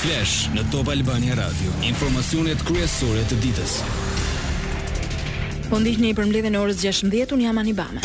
Flash në Top Albania Radio, informacionet kryesore të ditës. Po ndiqni përmbledhjen e orës 16, unë jam Ani Bame.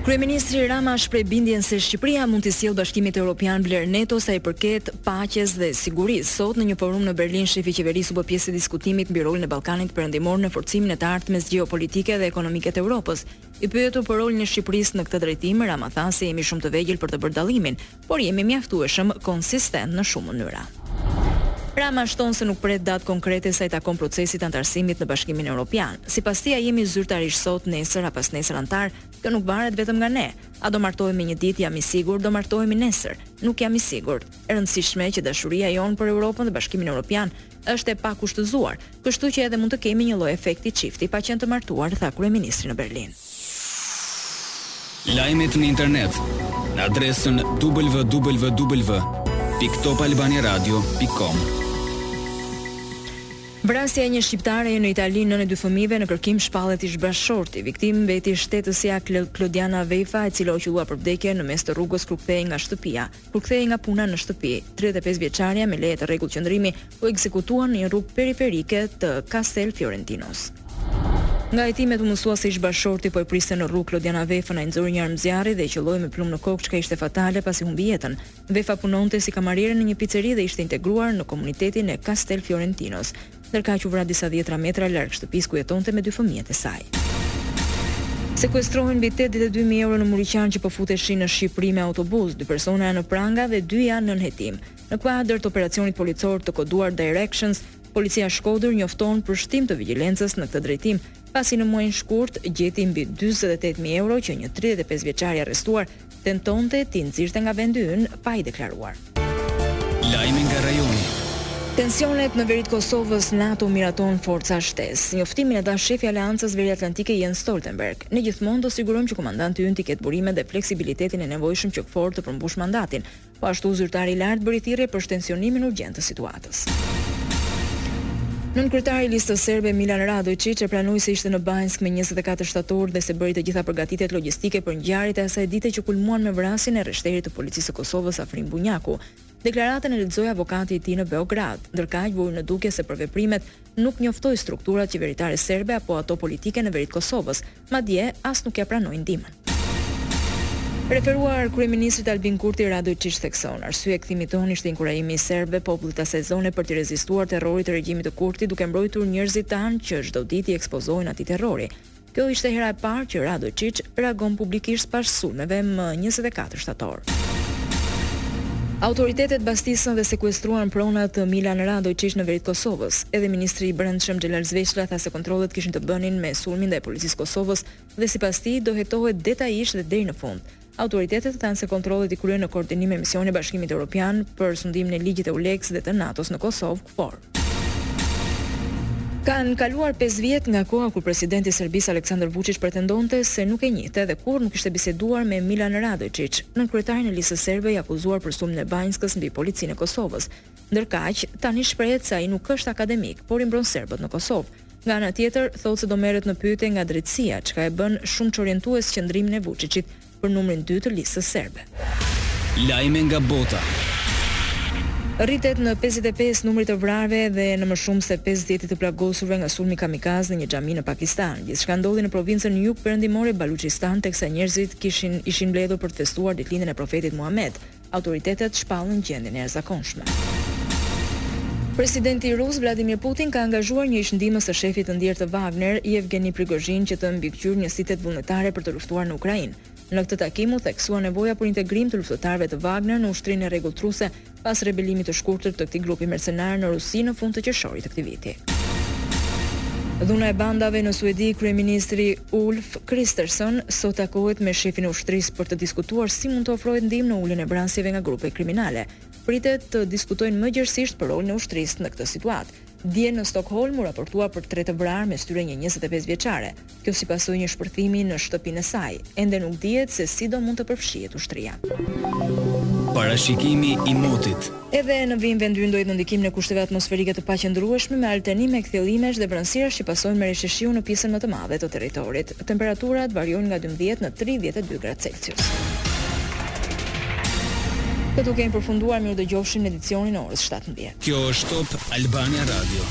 Kryeministri Rama shpreh bindjen se Shqipëria mund t'i sjellë Bashkimit Evropian vlerë neto sa i përket paqes dhe sigurisë. Sot në një forum në Berlin, shefi i qeverisë u bë pjesë e diskutimit mbi rolin e Ballkanit Perëndimor në forcimin e të ardhmes gjeopolitike dhe ekonomike të Evropës, I pyetur për rolin e Shqipërisë në këtë drejtim, Rama tha se jemi shumë të vegjël për të bërë dallimin, por jemi mjaftueshëm konsistent në shumë mënyra. Rama shton se nuk pret datë konkrete sa i takon procesit të anëtarësimit në Bashkimin Europian. Sipas tij, a jemi zyrtarisht sot, nesër a pasnesër anëtar, kjo nuk varet vetëm nga ne. A do martohemi një ditë, jam i sigurt, do martohemi nesër, nuk jam i sigurt. E rëndësishme është që dashuria jonë për Europën dhe Bashkimin Europian është e pakushtëzuar, Kështu që edhe mund të kemi një lloj efekti çifti pa qenë të martuar, tha kryeministri në Berlin. Lajmet në internet në adresën www.topalbaniaradio.com. Vrasja e një shqiptareje në Itali, nënë e dy fëmijëve në kërkim shpallet ish bashkëshorti. Viktimë mbeti shtetësja Klodiana Vefa, e cila u qëllua për vdekje në mes të rrugës kur kthehej nga shtëpia. Kur kthehej nga puna në shtëpi, tridhjetë e pesë vjeçarja me leje të rregullt qëndrimi u ekzekutua në një rrugë periferike të Castel Fiorentinos. Nga hetimet u mësua se ish-bashkëshorti po e priste në rrugë Klodiana Vefën, ai nxori një armë zjarri dhe e qëlloi me plumb në kokë çka ishte fatale pasi humbi jetën. Vefa punonte si kamariere në një piceri dhe ishte integruar në komunitetin e Castel Fiorentinos. Ndërkaq u vra disa dhjetëra metra larg shtëpisë ku jetonte me dy fëmijët e saj. Sekuestrohen mbi tetëdhjetë e dy mijë euro në Muriqan që po futeshin në Shqipëri me autobus, dy persona janë në pranga dhe dy janë nën hetim. Në kuadër të operacionit policor të koduar Directions, Policia Shkodër njofton për shtim të vigjilencës në këtë drejtim, pasi në muajin shkurt gjeti mbi dyzet e tetë mijë euro që një tridhjetë e pesë vjeçar i arrestuar tentonte t'i nxirrte nga vendi ynë pa i deklaruar. Lajme nga rajoni. Tensionet në veri të Kosovës, NATO miraton forca shtesë. Njoftimin e dha shefi i Aleancës Veriatlantike Jens Stoltenberg. Ne gjithmonë do sigurojmë që komandanti ynë t'i ketë burimet dhe fleksibilitetin e nevojshëm që KFOR të përmbushë mandatin, Po ashtu, zyrtari i lartë bëri thirrje për shtensionimin urgjent të situatës. Nënkryetari i Listës Serbe, Milan Radoiçiq, e pranoi se ishte në Banjskë më njëzet e katër shtator dhe se bëri të gjitha përgatitjet logjistike për ngjarjet e asaj dite që kulmuan me vrasjen e rreshterit të Policisë së Kosovës, Afrim Bunjaku. Deklaratën e lexoi avokati i tij në Beograd. Ndërkaq, vë në dukje se për veprimet nuk njoftoi strukturat qeveritare serbe apo ato politike në veri të Kosovës, Madje, as nuk ia pranoi ndihmën. Referuar kryeministrit Albin Kurti, Radojçiç thekson, Arsye e kthimit tonë ishte inkurajimi i serbëve, popullit të asaj zone për t'i rezistuar terrorit të regjimit të Kurtit duke mbrojtur njerëzit tanë që çdo ditë i ekspozohen atij terrori. Kjo ishte hera e parë që Radojçiç reagon publikisht pas sulmeve më njëzet e katër shtator. Autoritetet bastisën dhe sekuestruan prona të Milan Radojçiç në veri të Kosovës. Edhe ministri i Brendshëm Xhelal Sveçla tha se Kontrollet kishin të bënin me sulmin ndaj Policisë së Kosovës dhe sipas tij do hetohet detajisht dhe deri në fund. Autoritetet thanë se kontrollet i kryen në koordinim me misionin e Bashkimit Europian për sundimin e ligjit EULEX dhe të NATO-s në Kosovë, KFOR. Kanë kaluar pesë vjet nga koha kur presidenti i Serbisë Aleksandër Vuçiç pretendonte se nuk e njihte dhe kurrë nuk kishte biseduar me Milan Radojçiç, nënkryetarin e Listës Serbe i akuzuar për sulmin e Banjskës mbi Policinë e Kosovës, Ndërkaq, tani shprehet se ai nuk është akademik, por i mbron serbët në Kosovë. Nga ana tjetër, thotë se do merret në pyetje nga drejtësia, çka e bën shumë çorientues qëndrimin e Vuçiçit për numrin dy të listës serbe. Lajme nga bota. Rritet në pesëdhjetë e pesë numri i të vrarëve dhe në më shumë se pesëdhjetë të plagosurve nga sulmi kamikaz në një xhami në Pakistan. Gjithçka ndodhi në provincën jugperëndimore Baluçistan teksa njerëzit kishin ishin mbledhur për të festuar ditëlindjen e profetit Muhamed, Autoritetet shpallën gjendjen e jashtëzakonshme. Presidenti rus, Vladimir Putin ka angazhuar një ish-ndihmës të shefit të ndjerë të Wagner, Yevgeny Prigozhin që të mbikëqyrë njësitet vullnetare për të luftuar në Ukrainë. Në këtë takim u theksua nevoja për integrim të luftëtarëve të Wagner në ushtrinë e rregullt ruse pas rebelimit të shkurtër të këtij grupi mercenar në Rusi në fund të qershorit të këtij viti. Dhuna e bandave në Suedi, kryeministri. Ulf Kristersson sot takohet me shefin e ushtrisë për të diskutuar si mund të ofrohet ndihmë në uljen e vrasjeve nga grupe kriminale. Pritet të diskutojnë më gjerësisht për rolin e ushtrisë në këtë situatë. Dje në Stokholm u raportua për tre të vrarë, mes tyre një njëzet e pesë vjeçare. Kjo si pasojë e një shpërthimi në shtëpinë e saj. Ende nuk dihet se si do mund të përfshihet ushtria. Parashikimi i motit. Edhe në vijim vendi ynë do jetë në ndikimin e kushteve atmosferike të paqëndrueshme me alternime kthjellimesh dhe vranësirash që pasojnë me reshje shiu në pjesën më të madhe të territorit. Temperaturat variojnë nga dymbëdhjetë në tridhjetë e dy gradë Celsius. Këtu kemi përfunduar, mirë u dëgjofshim në edicionin e orës shtatëmbëdhjetë. Kjo është Top Albania Radio.